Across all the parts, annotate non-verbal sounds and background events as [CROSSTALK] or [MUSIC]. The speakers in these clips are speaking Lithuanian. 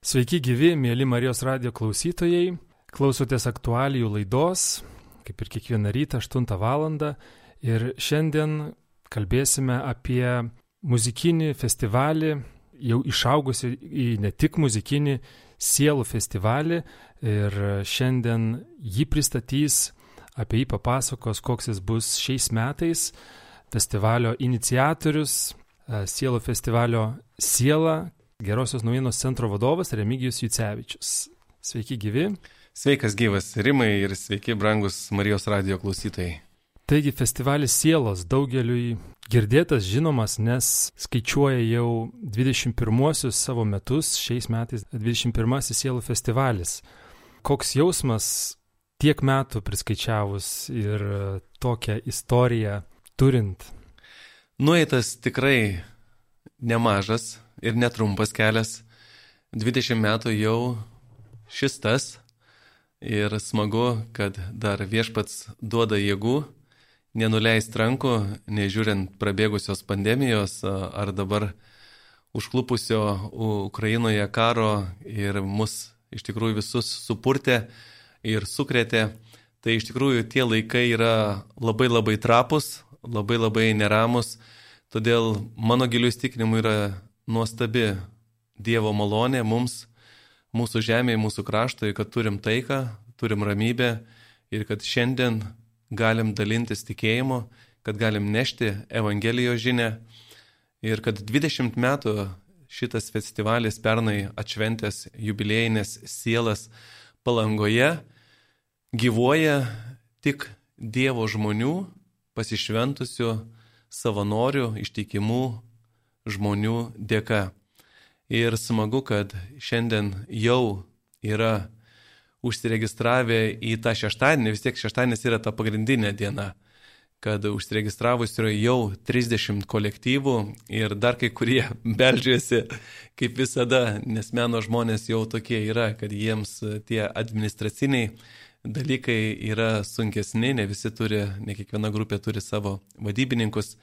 Sveiki gyvi, mėly Marijos radio klausytojai. Klausotės aktualijų laidos, kaip ir kiekvieną rytą 8 val. Ir šiandien kalbėsime apie muzikinį festivalį, jau išaugusi į ne tik muzikinį sielų festivalį. Ir šiandien jį pristatys, apie jį papasakos, koks jis bus šiais metais. Festivalio iniciatorius, sielų festivalio siela, Gerosios naujienos centro vadovas Remigijus Jucevičius. Sveiki gyvi. Sveikas gyvas Rimai ir sveiki brangus Marijos radio klausytojai. Taigi festivalis Sielos daugeliui girdėtas, žinomas, nes skaičiuoja jau 21 savo metus, šiais metais 21 Sielų festivalis. Koks jausmas tiek metų priskaičiavus ir tokią istoriją turint? Nueitas tikrai nemažas ir netrumpas kelias. 20 metų jau šis tas ir smagu, kad dar viešpats duoda jėgų, nenuleist rankų, nežiūrint prabėgusios pandemijos ar dabar užklupusio Ukrainoje karo ir mus iš tikrųjų visus supurtė ir sukrėtė. Tai iš tikrųjų tie laikai yra labai labai trapus, labai labai neramus, todėl mano giliu įstikinimu yra nuostabi Dievo malonė mums, mūsų žemėje, mūsų kraštui, kad turim taiką, turim ramybę ir kad šiandien galim dalintis tikėjimu, kad galim nešti Evangelijos žinę ir kad 20 metų šitas festivalis pernai atšventęs jubiliejinės sielas palangoje gyvuoja tik Dievo žmonių, pasišventusių, savanorių, ištikimų žmonių dėka. Ir smagu, kad šiandien jau yra užsiregistravę į tą šeštadienį, vis tiek šeštadienis yra ta pagrindinė diena, kad užsiregistravus yra jau 30 kolektyvų ir dar kai kurie [LAUGHS] beldžiasi, kaip visada, nes meno žmonės jau tokie yra, kad jiems tie administraciniai dalykai yra sunkesni, ne visi turi, ne kiekviena grupė turi savo vadybininkus.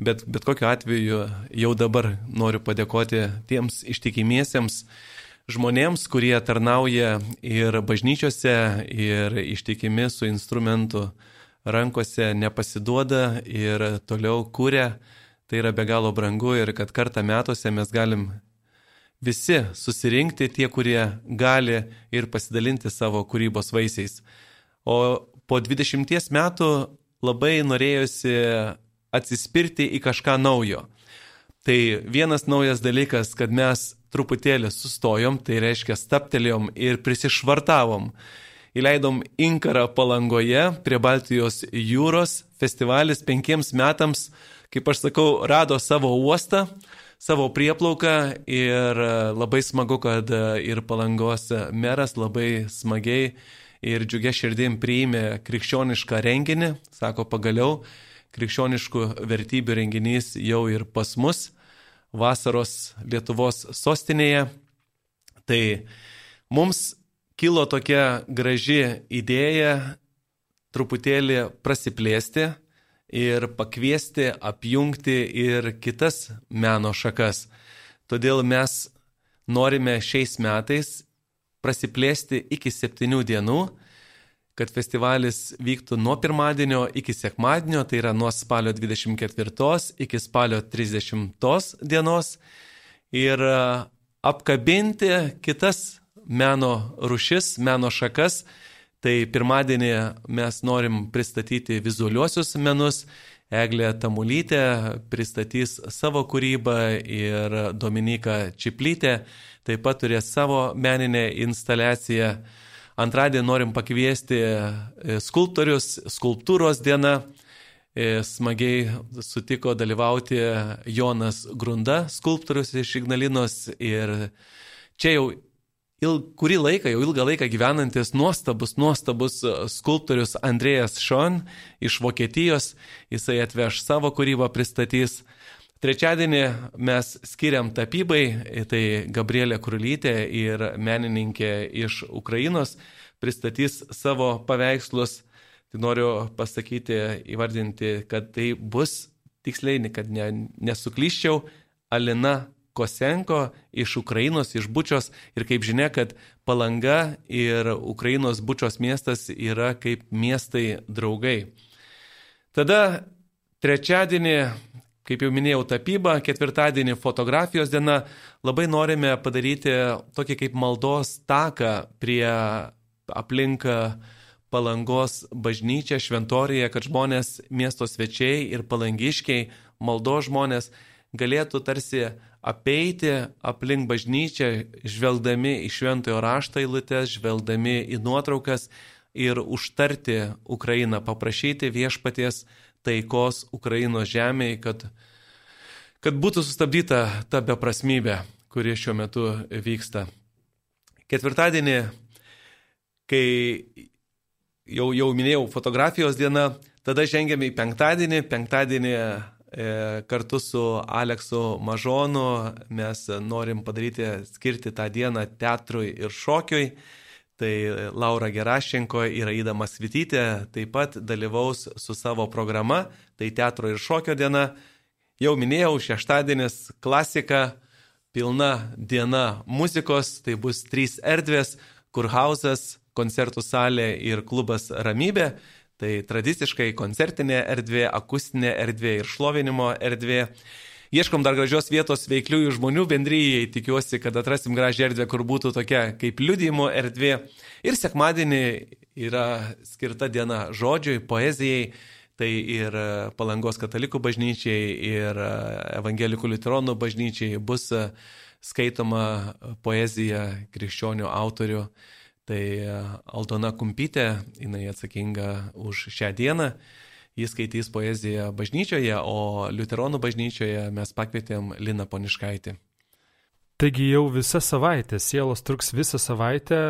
Bet, bet kokiu atveju jau dabar noriu padėkoti tiems ištikimiesiems žmonėms, kurie tarnauja ir bažnyčiose, ir ištikimi su instrumentu rankose nepasiduoda ir toliau kūrė. Tai yra be galo brangu ir kad kartą metuose mes galim visi susirinkti tie, kurie gali ir pasidalinti savo kūrybos vaisiais. O po 20 metų labai norėjosi atsispirti į kažką naujo. Tai vienas naujas dalykas, kad mes truputėlį sustojom, tai reiškia staptelėjom ir prisišvartavom. Įleidom inkarą palangoje prie Baltijos jūros, festivalis penkiems metams, kaip aš sakau, rado savo uostą, savo prieplauką ir labai smagu, kad ir palangos meras labai smagiai ir džiugia širdim priėmė krikščionišką renginį, sako pagaliau, krikščioniškų vertybių renginys jau ir pas mus vasaros Lietuvos sostinėje. Tai mums kilo tokia graži idėja truputėlį prasiplėsti ir pakviesti, apjungti ir kitas meno šakas. Todėl mes norime šiais metais prasiplėsti iki septynių dienų kad festivalis vyktų nuo pirmadienio iki sekmadienio, tai yra nuo spalio 24 iki spalio 30 dienos ir e, apkabinti kitas meno rušis, meno šakas. Tai pirmadienį mes norim pristatyti vizualiuosius menus, Eglė Tamulytė pristatys savo kūrybą ir Dominika Čiplytė taip pat turės savo meninę instaliaciją. Antradienį norim pakviesti e, skulptorius, skulptūros diena. E, smagiai sutiko dalyvauti Jonas Grunda, skulptorius iš Ignalinos ir čia jau il, kurį laiką, jau ilgą laiką gyvenantis nuostabus, nuostabus skulptorius Andrėjas Šon iš Vokietijos, jisai atveš savo kūrybą, pristatys. Trečiadienį mes skiriam tapybai, tai Gabrielė Krulytė ir menininkė iš Ukrainos pristatys savo paveikslus. Tai noriu pasakyti, įvardinti, kad tai bus tiksliai, kad ne, nesuklyščiau, Alina Kosenko iš Ukrainos, iš Bučios ir kaip žinia, kad Palanga ir Ukrainos Bučios miestas yra kaip miestai draugai. Tada trečiadienį, kaip jau minėjau, tapyba, ketvirtadienį fotografijos diena, labai norime padaryti tokį kaip maldos taką prie aplinką palangos bažnyčią šventorėje, kad žmonės, miesto svečiai ir palangiškiai, maldo žmonės galėtų tarsi apeiti aplink bažnyčią, žvelgdami į šventojo rašto eilutes, žvelgdami į nuotraukas ir užtarti Ukrainą, paprašyti viešpaties taikos Ukrainos žemėje, kad, kad būtų sustabdyta ta beprasmybė, kuri šiuo metu vyksta. Ketvirtadienį, kai jau, jau minėjau fotografijos diena, tada žengėme į penktadienį. Penktadienį e, kartu su Aleksu Mažonu mes norim padaryti, skirti tą dieną teatrui ir šokiui. Tai Laura Gerašenko ir Aida Masvitytė taip pat dalyvaus su savo programa, tai teatro ir šokio diena. Jau minėjau, šeštadienis klasika, pilna diena muzikos, tai bus trys erdvės, kurhausas, koncertų salė ir klubas Ramybė. Tai tradiciškai koncertinė erdvė, akustinė erdvė ir šlovinimo erdvė. Ieškom dar gražios vietos veikliųjų žmonių bendryjai, tikiuosi, kad atrasim gražią erdvę, kur būtų tokia kaip liudymo erdvė. Ir sekmadienį yra skirta diena žodžiui, poezijai, tai ir Palangos katalikų bažnyčiai, ir Evangelikų liuteronų bažnyčiai bus skaitoma poezija krikščionių autorių. Tai Aldona Kumpytė, jinai atsakinga už šią dieną jis skaitys poeziją bažnyčioje, o Luteronų bažnyčioje mes pakvietėm Liną Poniškaitį. Taigi jau visą savaitę, sielos truks visą savaitę,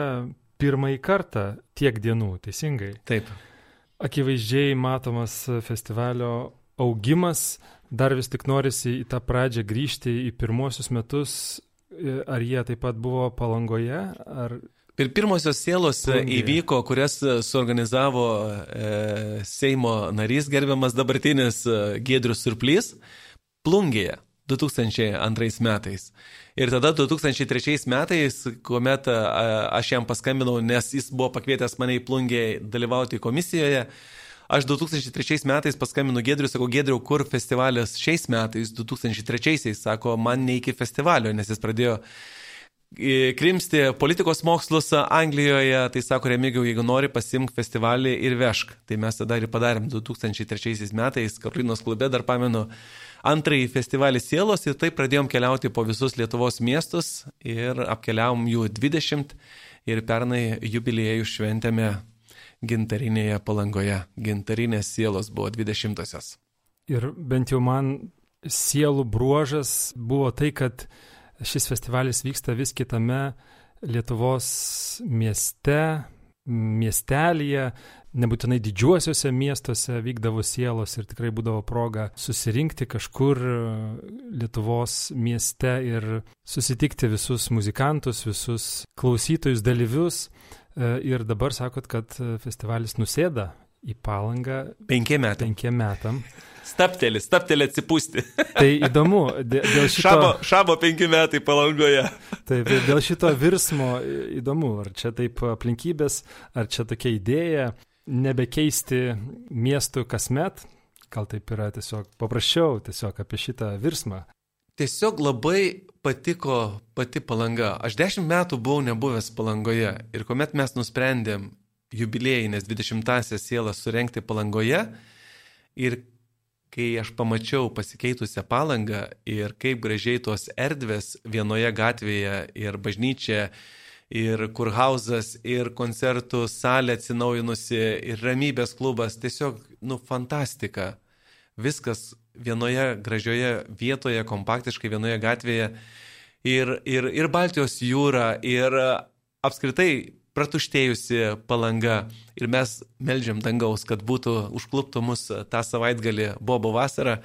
pirmąjį kartą tiek dienų, teisingai? Taip. Akivaizdžiai matomas festivalio augimas, dar vis tik norisi į tą pradžią grįžti į pirmosius metus, ar jie taip pat buvo palangoje, ar Ir pirmosios sielos e, Plungėje. įvyko, kurias e, suorganizavo e, Seimo narys gerbiamas dabartinis e, Gedrius Surplys Plungėje 2002 metais. Ir tada 2003 metais, kuomet aš jam paskambinau, nes jis buvo pakvietęs mane į Plungę dalyvauti komisijoje, aš 2003 metais paskambinu Gedriu, sakau, Gedriu, kur festivalis šiais metais, 2003, sako, man ne iki festivalio, nes jis pradėjo krimsti politikos mokslus Anglijoje, tai sako Remigiau, jeigu nori, pasimk festivalį ir vešk. Tai mes tada ir padarėm 2003 metais, Karolinos klube dar pamenu antrąjį festivalį Sielos ir taip pradėjom keliauti po visus Lietuvos miestus ir apkeliavom jų 20 ir pernai jubiliejų šventėme gintarinėje palangoje. Gintarinės sielos buvo 20-osios. Ir bent jau man sielų bruožas buvo tai, kad šis festivalis vyksta vis kitame Lietuvos mieste, miestelėje, nebūtinai didžiuosiuose miestuose vykdavo sielos ir tikrai būdavo proga susirinkti kažkur Lietuvos mieste ir susitikti visus muzikantus, visus klausytojus, dalyvius. Ir dabar sakot, kad festivalis nusėda į palangą. Penkiem metam. Penkiem metam. Staptelį, staptelį atsipūsti. Tai įdomu, dėl šito... Šabo, šabo penki metai palangoje. Taip, dėl šito virsmo įdomu, ar čia taip aplinkybės, ar čia tokia idėja nebekeisti miestų kasmet, gal taip yra tiesiog paprasčiau, tiesiog apie šitą virsmą. Tiesiog labai patiko pati palanga. Aš dešimt metų buvau nebuvęs palangoje ir kuomet mes nusprendėm jubiliejinės 20-asias sielas surenkti palangoje ir kai aš pamačiau pasikeitusią palangą ir kaip gražiai tos erdvės vienoje gatvėje ir bažnyčia, ir kurhausas, ir koncertų salė atsinaujinusi, ir ramybės klubas, tiesiog, nu, fantastika. Viskas vienoje gražioje vietoje, kompaktiškai vienoje gatvėje. Ir, ir, ir Baltijos jūra, ir apskritai pratuštėjusi palanga ir mes melžiam dangaus, kad būtų užkluptų mus tą savaitgalį Bobo vasarą,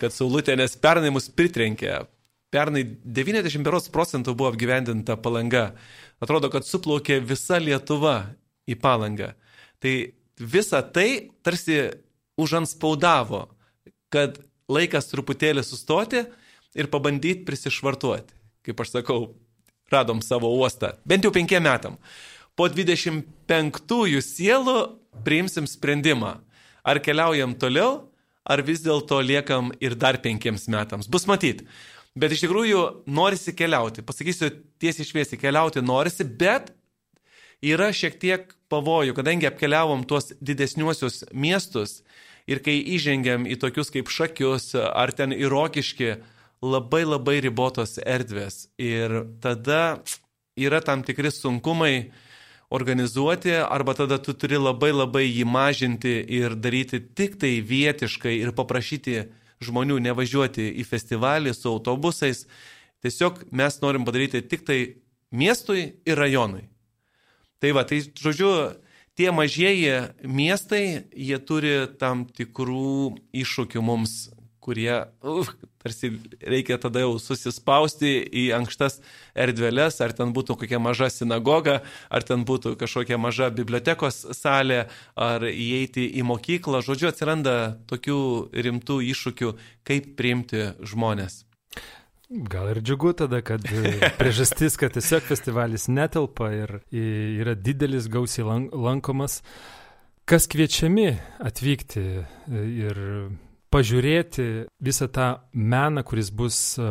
kad Saulutė, nes pernai mus pritrenkė. Pernai 90 procentų buvo apgyvendinta palanga. Atrodo, kad suplaukė visa Lietuva į palangą. Tai visa tai tarsi užanspaudavo, kad laikas truputėlį sustoti ir pabandyti prisišvartuoti. Kaip aš sakau, radom savo uostą. Bent jau penkiem metam. Po 25 sielų priimsim sprendimą. Ar keliaujam toliau, ar vis dėlto liekam ir dar penkiems metams. Bus matyti. Bet iš tikrųjų norisi keliauti. Pasakysiu tiesiai šviesiai, keliauti norisi, bet yra šiek tiek pavojų, kadangi apkeliavom tuos didesniuosius miestus ir kai įžengiam į tokius kaip šakius ar ten įrokiški, labai labai ribotos erdvės. Ir tada yra tam tikri sunkumai organizuoti, arba tada tu turi labai labai jį mažinti ir daryti tik tai vietiškai ir paprašyti žmonių nevažiuoti į festivalį su autobusais. Tiesiog mes norim padaryti tik tai miestui ir rajonui. Tai va, tai žodžiu, tie mažieji miestai, jie turi tam tikrų iššūkių mums, kurie, uf, tarsi reikia tada jau susispausti į ankštas erdveles, ar ten būtų kokia maža sinagoga, ar ten būtų kažkokia maža bibliotekos salė, ar įeiti į mokyklą. Žodžiu, atsiranda tokių rimtų iššūkių, kaip priimti žmonės. Gal ir džiugu tada, kad [LAUGHS] priežastis, kad tiesiog festivalis netelpa ir yra didelis, gausiai lankomas. Kas kviečiami atvykti ir pažiūrėti visą tą meną, kuris bus e,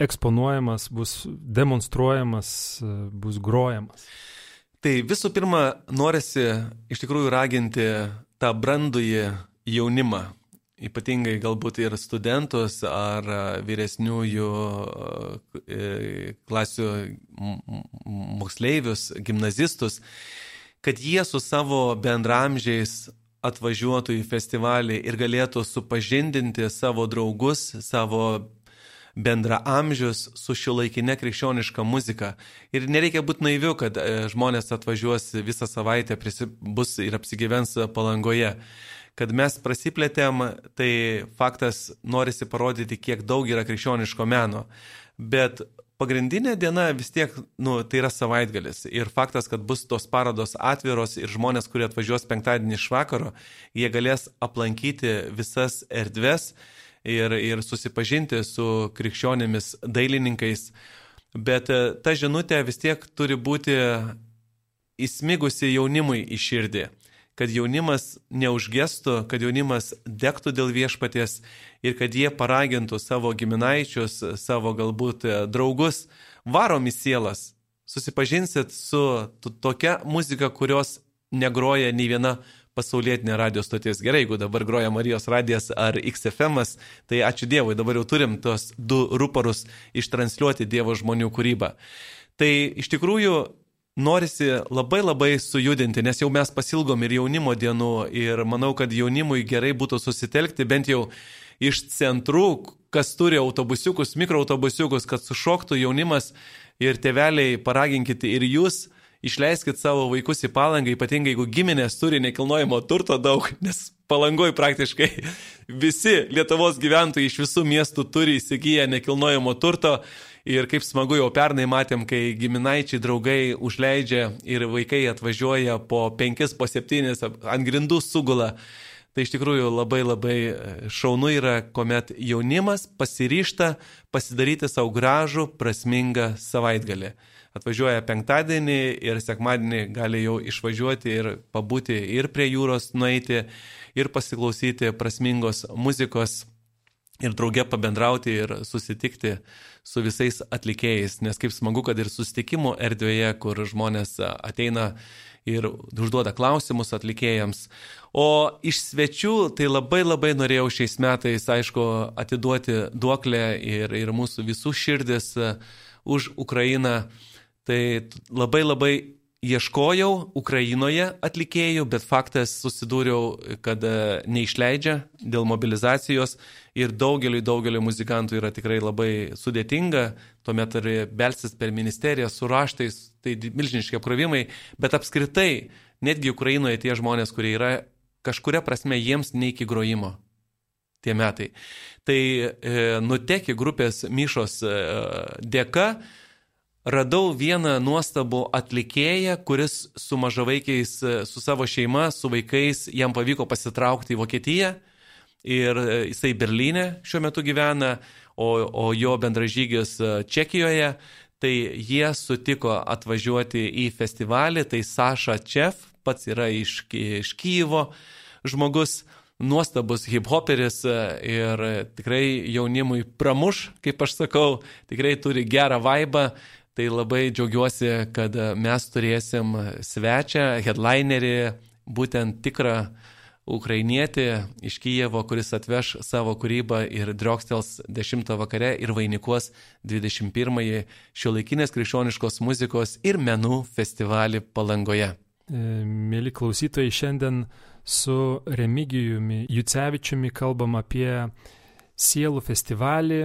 eksponuojamas, bus demonstruojamas, e, bus grojamas? Tai visų pirma, norisi iš tikrųjų raginti tą brandųjį jaunimą, ypatingai galbūt ir studentus ar vyresniųjų e, klasių moksleivius, gimnazistus, kad jie su savo bendramžiais atvažiuotų į festivalį ir galėtų supažindinti savo draugus, savo bendra amžius su šiuolaikinė krikščioniška muzika. Ir nereikia būti naiviu, kad e, žmonės atvažiuos visą savaitę, bus ir apsigyvens palangoje. Kad mes prasiplėtėm, tai faktas norisi parodyti, kiek daug yra krikščioniško meno. Bet pagrindinė diena vis tiek, nu, tai yra savaitgalis. Ir faktas, kad bus tos parodos atviros ir žmonės, kurie atvažiuos penktadienį iš vakaro, jie galės aplankyti visas erdves ir, ir susipažinti su krikščionėmis dailininkais. Bet e, ta žinutė vis tiek turi būti įsmigusi jaunimui į širdį kad jaunimas neužgestų, kad jaunimas dektų dėl viešpaties ir kad jie paragintų savo giminaičius, savo galbūt e, draugus, varom į sielas. Susipažinsit su tokia muzika, kurios negroja nei viena pasaulietinė radio stotis. Gerai, jeigu dabar groja Marijos radijas ar XFM, tai ačiū Dievui, dabar jau turim tos du ruporus ištransliuoti Dievo žmonių kūrybą. Tai iš tikrųjų norisi labai labai sujudinti, nes jau mes pasilgom ir jaunimo dienų ir manau, kad jaunimui gerai būtų susitelkti bent jau iš centrų, kas turi autobusiukus, mikroautobusiukus, kad sušoktų jaunimas ir teveliai paraginkite ir jūs. Išleiskit savo vaikus į palangą, ypatingai jeigu giminės turi nekilnojamo turto daug, nes palangoj praktiškai visi Lietuvos gyventojai iš visų miestų turi įsigiję nekilnojamo turto Ir kaip smagu jau pernai matėm, kai giminaičiai draugai užleidžia ir vaikai atvažiuoja po penkis, po septynis, ant grindų sugula. Tai iš tikrųjų labai labai e, šaunu yra, kuomet jaunimas pasiryšta pasidaryti savo gražų, prasmingą savaitgalį. Atvažiuoja penktadienį ir sekmadienį gali jau išvažiuoti ir pabūti ir prie jūros nueiti ir pasiklausyti prasmingos muzikos ir drauge pabendrauti ir susitikti su visais atlikėjais, nes kaip smagu, kad ir susitikimų erdvėje, kur žmonės ateina ir užduoda klausimus atlikėjams. O iš svečių tai labai labai norėjau šiais metais, aišku, atiduoti duoklę ir, ir mūsų visų širdis už Ukrainą. Tai labai labai ieškojau Ukrainoje atlikėjų, bet faktas susidūriau, kad e, neišleidžia dėl mobilizacijos ir daugeliu, daugeliu muzikantų yra tikrai labai sudėtinga, tuomet turi belsis per ministeriją su raštais, tai milžiniški apkrovimai, bet apskritai, netgi Ukrainoje tie žmonės, kurie yra kažkuria prasme jiems ne iki grojimo tie metai. Tai e, nuteki grupės Myšos e, dėka, radau vieną nuostabų atlikėją, kuris su mažavaikiais, su savo šeima, su vaikais, jam pavyko pasitraukti į Vokietiją. Ir e, jisai Berlyne šiuo metu gyvena, o, o jo bendražygis Čekijoje, tai jie sutiko atvažiuoti į festivalį, tai Saša Čef, pats yra iš, iš Kyjivo žmogus, nuostabus hip-hoperis ir tikrai jaunimui pramuš, kaip aš sakau, tikrai turi gerą vaibą. Tai labai džiaugiuosi, kad mes turėsim svečią, headlinerį, būtent tikrą ukrainietį iš Kijevo, kuris atveš savo kūrybą ir driokstels 10 vakare ir vainikuos 21-ąjį šiuolaikinės krikščioniškos muzikos ir menų festivalį Palangoje. E, mėly klausytojai, šiandien su Remigijumi Jucevičiumi kalbam apie Sielų festivalį,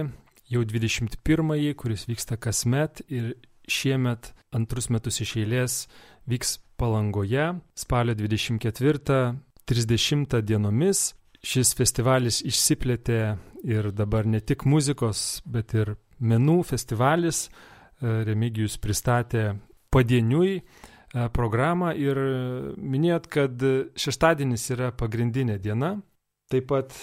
jau 21-ąjį, kuris vyksta kasmet ir šiemet antrus metus iš eilės vyks Palangoje spalio 24 30 dienomis šis festivalis išsiplėtė ir dabar ne tik muzikos, bet ir menų festivalis. E, Remigijus pristatė padieniui e, programą ir minėjot, kad šeštadienis yra pagrindinė diena. Taip pat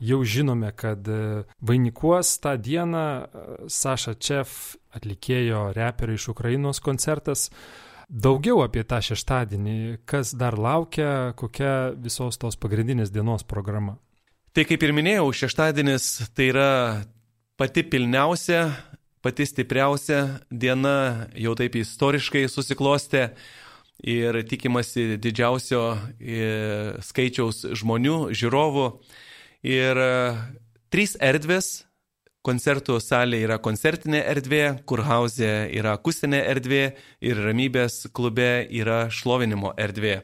jau žinome, kad e, vainikuos tą dieną Saša Čef atlikėjo reperio iš Ukrainos koncertas daugiau apie tą šeštadienį, kas dar laukia, kokia visos tos pagrindinės dienos programa. Tai kaip ir minėjau, šeštadienis tai yra pati pilniausia, pati stipriausia diena, jau taip istoriškai susiklostė ir tikimasi didžiausio e, skaičiaus žmonių, žiūrovų. Ir e, trys erdvės Koncertų salė yra koncertinė erdvė, kurhauzė yra akustinė erdvė ir ramybės klube yra šlovinimo erdvė.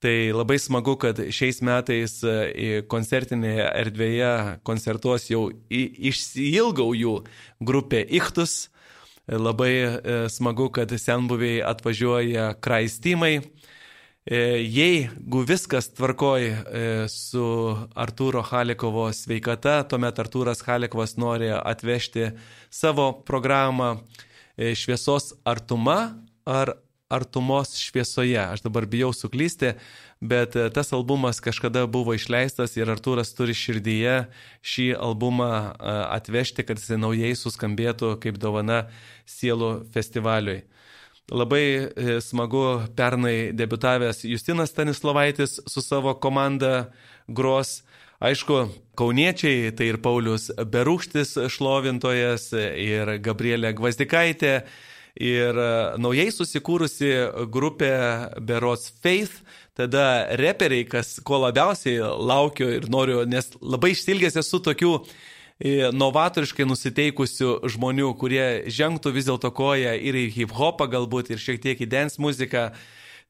Tai labai smagu, kad šiais metais e, koncertinėje erdvėje koncertuos jau išsilgau jų grupė Ichtus. Labai e, smagu, kad senbuviai atvažiuoja kraistimai. E, jeigu viskas tvarkoj e, su Artūro Halikovo sveikata, tuomet Artūras Halikovas nori atvežti savo programą e, šviesos artuma ar artumos šviesoje. Aš dabar bijau suklysti, bet tas albumas kažkada buvo išleistas ir Artūras turi širdyje šį albumą atvežti, kad jis naujai suskambėtų kaip dovana sielų festivaliui. Labai e, smagu pernai debitavęs Justinas Stanislavaitis su savo komanda gros. Aišku, kauniečiai, tai ir Paulius Berūkštis šlovintojas, ir Gabrielė Gvazdikaitė, ir e, naujai susikūrusi grupė Berots Faith, tada reperiai, kas ko labiausiai laukiu ir noriu, nes labai išsilgęs esu tokių novatoriškai nusiteikusių žmonių, kurie žengtų vis dėlto koją ir į hip hopą galbūt, ir šiek tiek į dance muziką.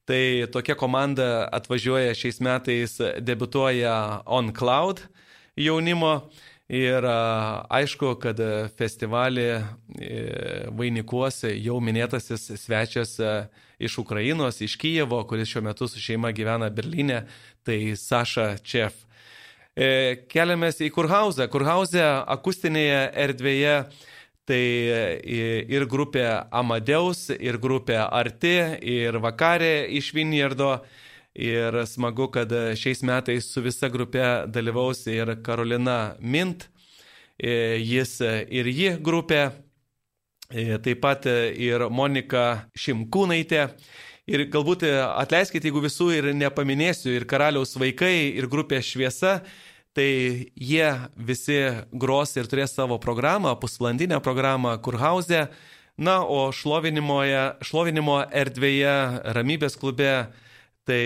Tai tokia komanda atvažiuoja šiais metais, debituoja On Cloud jaunimo. Ir aišku, kad festivalį e, vainikuos jau minėtasis svečias iš Ukrainos, iš Kijevo, kuris šiuo metu su šeima gyvena Berlyne, tai Saša Čef. E, keliamės į Kurhauzą. Kurhauzė akustinėje erdvėje tai e, ir grupė Amadeus, ir grupė Arti, ir Vakarė iš Vinjardo. Ir smagu, kad šiais metais su visa grupė dalyvaus ir Karolina Mint, e, jis ir ji grupė, taip pat ir Monika Šimkūnaitė. Ir galbūt atleiskite, jeigu visų ir nepaminėsiu, ir karaliaus vaikai, ir grupė šviesa, tai jie visi gros ir turės savo programą, pusvalandinę programą Kurhauze. Na, o šlovinimo erdvėje, ramybės klube, tai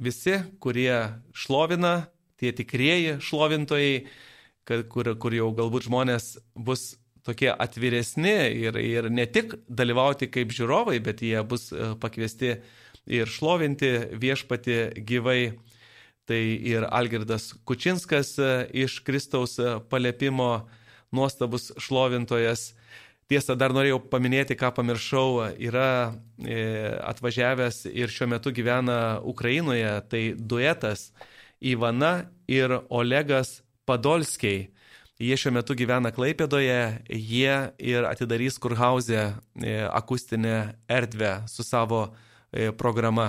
visi, kurie šlovina, tie tikrieji šlovintojai, kur, kur jau galbūt žmonės bus tokie atviresni ir, ir ne tik dalyvauti kaip žiūrovai, bet jie bus e, pakviesti ir šlovinti viešpati gyvai tai ir Algirdas Kučinskas e, iš Kristaus e, palėpimo nuostabus šlovintojas. Tiesa, dar norėjau paminėti, ką pamiršau, yra atvažiavęs ir šiuo metu gyvena Ukrainoje, tai duetas Ivana ir Olegas Padolskiai. Jie šiuo metu gyvena Klaipėdoje, jie ir atidarys Kurhauzę akustinę erdvę su savo programa,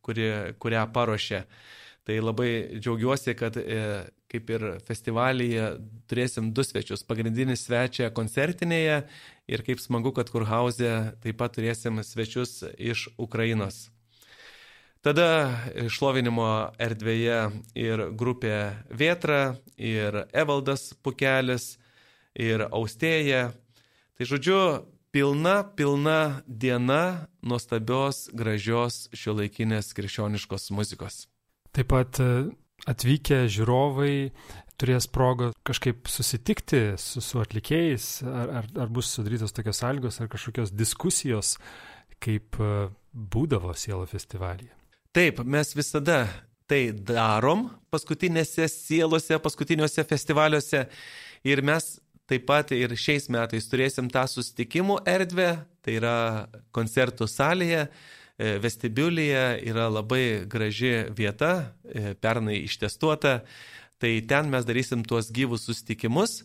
kuri, kurią paruošė. Tai labai džiaugiuosi, kad e, kaip ir festivalyje turėsim du svečius. Pagrindinį svečią koncertinėje ir kaip smagu, kad Kurhauze taip pat turėsim svečius iš Ukrainos. Tada šlovinimo erdvėje ir grupė Vietra, ir Evaldas Pukelis, ir Austėja. Tai žodžiu, pilna, pilna diena nuostabios, gražios šiuolaikinės krikščioniškos muzikos. Taip pat e, atvykę žiūrovai turės progą kažkaip susitikti su, su atlikėjais, ar, ar, ar bus sudarytos tokios sąlygos, ar kažkokios diskusijos, kaip e, būdavo sielo festivalyje. Taip, mes visada tai darom paskutinėse sielose, paskutiniuose festivaliuose. Ir mes taip pat ir šiais metais turėsim tą susitikimų erdvę, tai yra koncertų salėje, e, vestibiulyje yra labai graži vieta, e, pernai ištestuota, tai ten mes darysim tuos gyvus susitikimus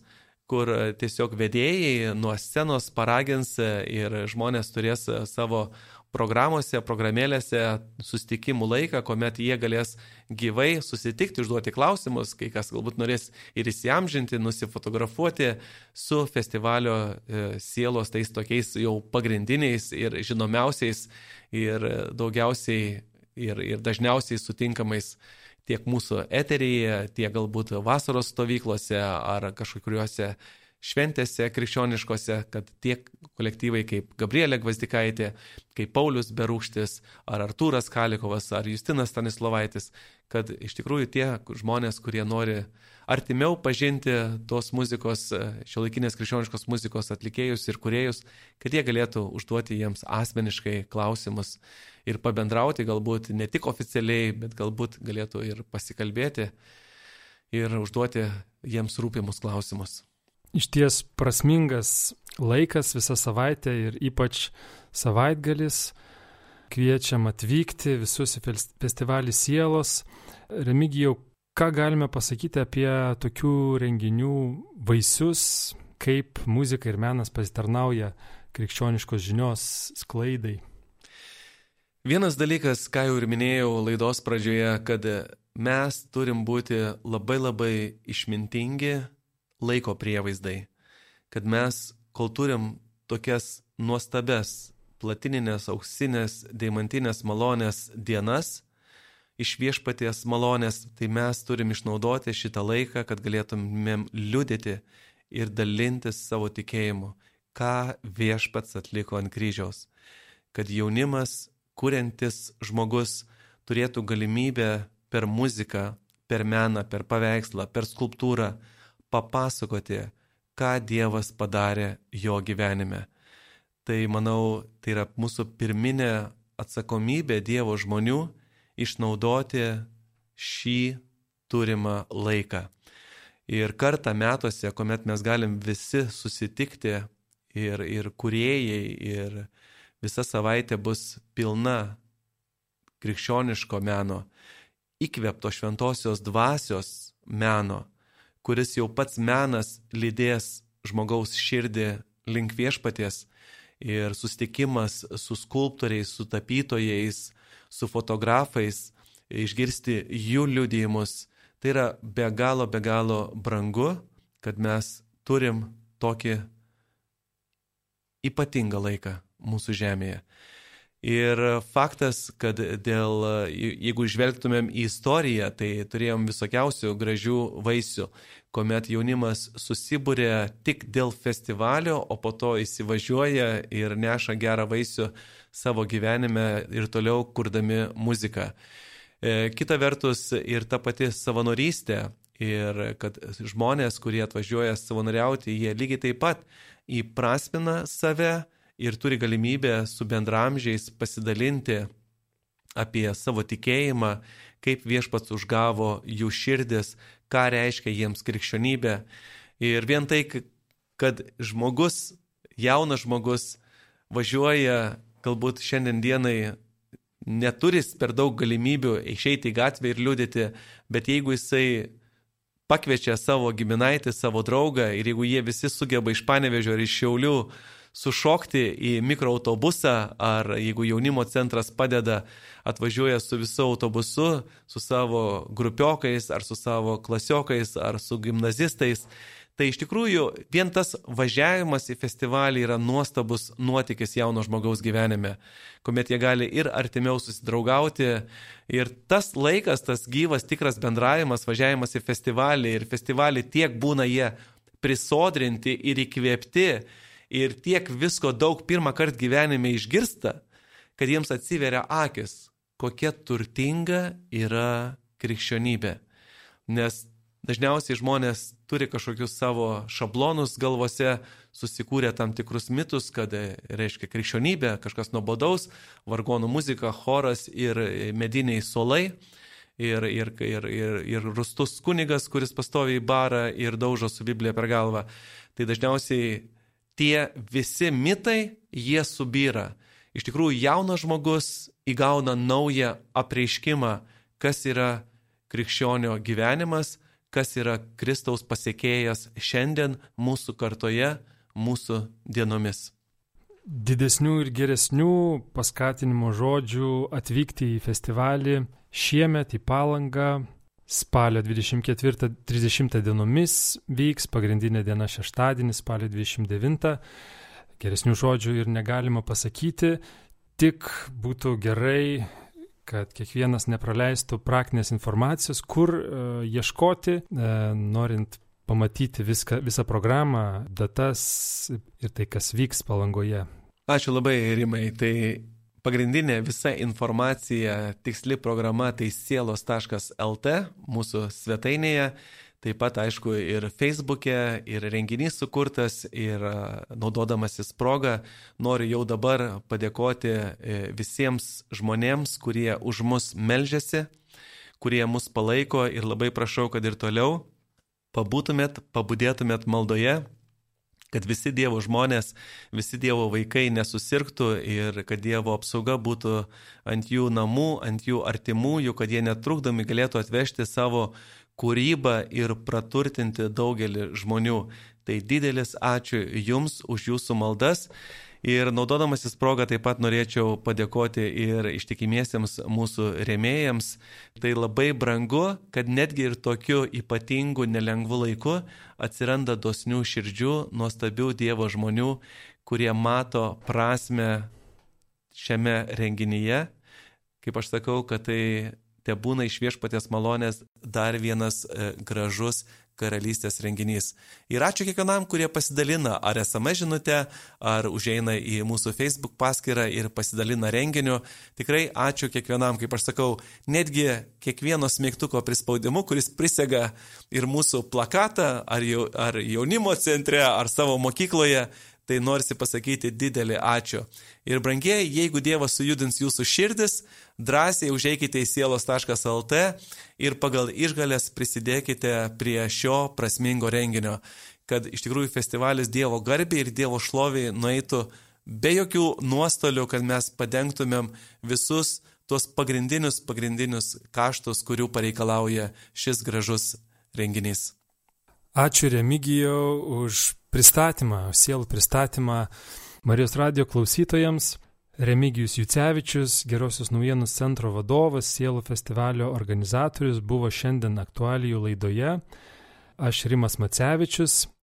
kur tiesiog vedėjai nuo scenos paragins ir žmonės turės savo programuose, programėlėse sustikimų laiką, kuomet jie galės gyvai susitikti, užduoti klausimus, kai kas galbūt norės ir įsiamžinti, nusifotografuoti su festivalio e, sielos tais tokiais jau pagrindiniais ir žinomiausiais ir daugiausiai ir, ir dažniausiai sutinkamais tiek mūsų eteryje, tiek galbūt vasaros stovyklose ar kažkokiuose šventėse krikščioniškose, kad tiek kolektyvai kaip Gabrielė Gvazdikaitė, kaip Paulius Berūkštis, ar Artūras Kalikovas, ar Justinas Stanislavaitis, kad iš tikrųjų tie žmonės, kurie nori artimiau pažinti tos muzikos, šiuolaikinės krikščioniškos muzikos atlikėjus ir kuriejus, kad jie galėtų užduoti jiems asmeniškai klausimus ir pabendrauti, galbūt ne tik oficialiai, bet galbūt galėtų ir pasikalbėti ir užduoti jiems rūpimus klausimus iš ties prasmingas laikas visą savaitę ir ypač savaitgalis. Kviečiam atvykti visus į festivalį sielos. Remigijau, ką galime pasakyti apie tokių renginių vaisius, kaip muzika ir menas pasitarnauja krikščioniškos žinios sklaidai? Vienas dalykas, ką jau ir minėjau laidos pradžioje, kad mes turim būti labai labai išmintingi laiko prievaizdai, kad mes, kol turim tokias nuostabes, platininės, auksinės, deimantinės malonės dienas, iš viešpaties malonės, tai mes turim išnaudoti šitą laiką, kad galėtumėm liudyti ir dalintis savo tikėjimu, ką viešpats atliko ant kryžiaus. Kad jaunimas, kuriantis žmogus, turėtų galimybę per muziką, per meną, per paveikslą, per skulptūrą papasakoti, ką Dievas padarė jo gyvenime. Tai manau, tai yra mūsų pirminė atsakomybė Dievo žmonių išnaudoti šį turimą laiką. Ir kartą metuose, kuomet mes galim visi susitikti ir, ir kuriejai, ir visa savaitė bus pilna krikščioniško meno, įkvėpto šventosios dvasios meno, kuris jau pats menas lydės žmogaus širdį link viešpaties ir susitikimas su skulptoriais, su tapytojais, su fotografais, išgirsti jų liudijimus. Tai yra be galo, be galo brangu, kad mes turim tokį ypatingą laiką mūsų žemėje. Ir faktas, kad dėl, jeigu žvelgtumėm į istoriją, tai turėjom visokiausių gražių vaisių, kuomet jaunimas susibūrė tik dėl festivalio, o po to įsivažiuoja ir neša gerą vaisių savo gyvenime ir toliau kurdami muziką. E, kita vertus ir ta pati savanorystė ir kad žmonės, kurie atvažiuoja savanoriauti, jie lygiai taip pat įprasmina save, ir turi galimybę su bendramžiais pasidalinti apie savo tikėjimą, kaip viešpats užgavo jų širdis, ką reiškia jiems krikščionybė. Ir vien tai, kad žmogus, jaunas žmogus, važiuoja galbūt šiandien dienai neturis per daug galimybių išeiti į gatvę ir liudyti, bet jeigu jisai pakviečia savo giminaitį, savo draugą ir jeigu jie visi sugeba iš panevežio ar iš šiaulių sušokti į mikroautobusą ar jeigu jaunimo centras padeda, atvažiuoja su visu autobusu, su savo grupiokais ar su savo klasiokais ar su gimnazistais. Tai iš tikrųjų vien tas važiavimas į festivalį yra nuostabus nuotykis jauno žmogaus gyvenime, kuomet jie gali ir artimiau susidraugauti. Ir tas laikas, tas gyvas, tikras bendravimas, važiavimas į festivalį ir festivalį tiek būna jie prisodrinti ir įkvėpti ir tiek visko daug pirmą kartą gyvenime išgirsta, kad jiems atsiveria akis, kokia turtinga yra krikščionybė. Nes dažniausiai žmonės turi kažkokius savo šablonus galvose, susikūrė tam tikrus mitus, kad e, reiškia krikščionybė, kažkas nuobodaus, vargonų muzika, choras ir mediniai solai ir, ir, ir, ir, ir rustus kunigas, kuris pastovi į barą ir daužo su Biblija per galvą. Tai dažniausiai tie visi mitai, jie subyra. Iš tikrųjų, jaunas žmogus įgauna naują apreiškimą, kas yra krikščionio gyvenimas, kas yra Kristaus pasiekėjas šiandien mūsų kartoje, mūsų dienomis. Didesnių ir geresnių paskatinimo žodžių atvykti į festivalį Šiemet į Palangą spalio 24-30 dienomis vyks pagrindinė diena šeštadienis, spalio 29. Geresnių žodžių ir negalima pasakyti, tik būtų gerai, kad kiekvienas nepraleistų praktinės informacijos, kur uh, ieškoti, uh, norint pamatyti viską, visą programą, datas ir tai, kas vyks palangoje. Ačiū labai, Rimai. Tai Pagrindinė visa informacija, tiksli programa tai sielos.lt mūsų svetainėje. Taip pat, aišku, ir Facebook'e, ir renginys sukurtas, ir naudodamasis progą noriu jau dabar padėkoti e, visiems žmonėms, kurie už mus melžiasi, kurie mus palaiko ir labai prašau, kad ir toliau pabūtumėt, pabudėtumėt maldoje, kad visi Dievo žmonės, visi Dievo vaikai nesusirgtų ir kad Dievo apsauga būtų ant jų namų, ant jų artimųjų, kad jie netrukdomi galėtų atvežti savo kūrybą ir praturtinti daugelį žmonių. Tai didelis ačiū Jums už Jūsų maldas Ir naudodamasis progą taip pat norėčiau padėkoti ir ištikimiesiems mūsų rėmėjams. Tai labai brangu, kad netgi ir tokiu ypatingu, nelengvu laiku atsiranda dosnių širdžių, nuostabių Dievo žmonių, kurie mato prasme šiame renginyje. Kaip aš sakau, kad tai te būna iš viešpatės malonės dar vienas e, gražus karalystės renginys. Ir ačiū kiekvienam, kurie pasidalina ar SMS žinutę, ar užeina į mūsų Facebook paskyrą ir pasidalina renginiu. Tikrai ačiū kiekvienam, kaip aš sakau, netgi kiekvieno smėgtuko prispaudimu, kuris prisega ir mūsų plakatą, ar, jau, ar jaunimo centre, ar savo mokykloje tai norisi pasakyti didelį ačiū. Ir brangiai, jeigu Dievas sujudins jūsų širdis, drąsiai užeikite į sielos.lt ir pagal išgalės prisidėkite prie šio prasmingo renginio, kad iš tikrųjų festivalis Dievo garbė ir Dievo šloviai nueitų be jokių nuostolių, kad mes padengtumėm visus tuos pagrindinius, pagrindinius kaštus, kurių pareikalauja šis gražus renginys. Ačiū Remigijau už pristatymą, sielų pristatymą Marijos radio klausytojams. Remigijus Jucevičius, Gerosios naujienų centro vadovas, sielų festivalio organizatorius, buvo šiandien aktualijų laidoje. Aš Rimas Macevičius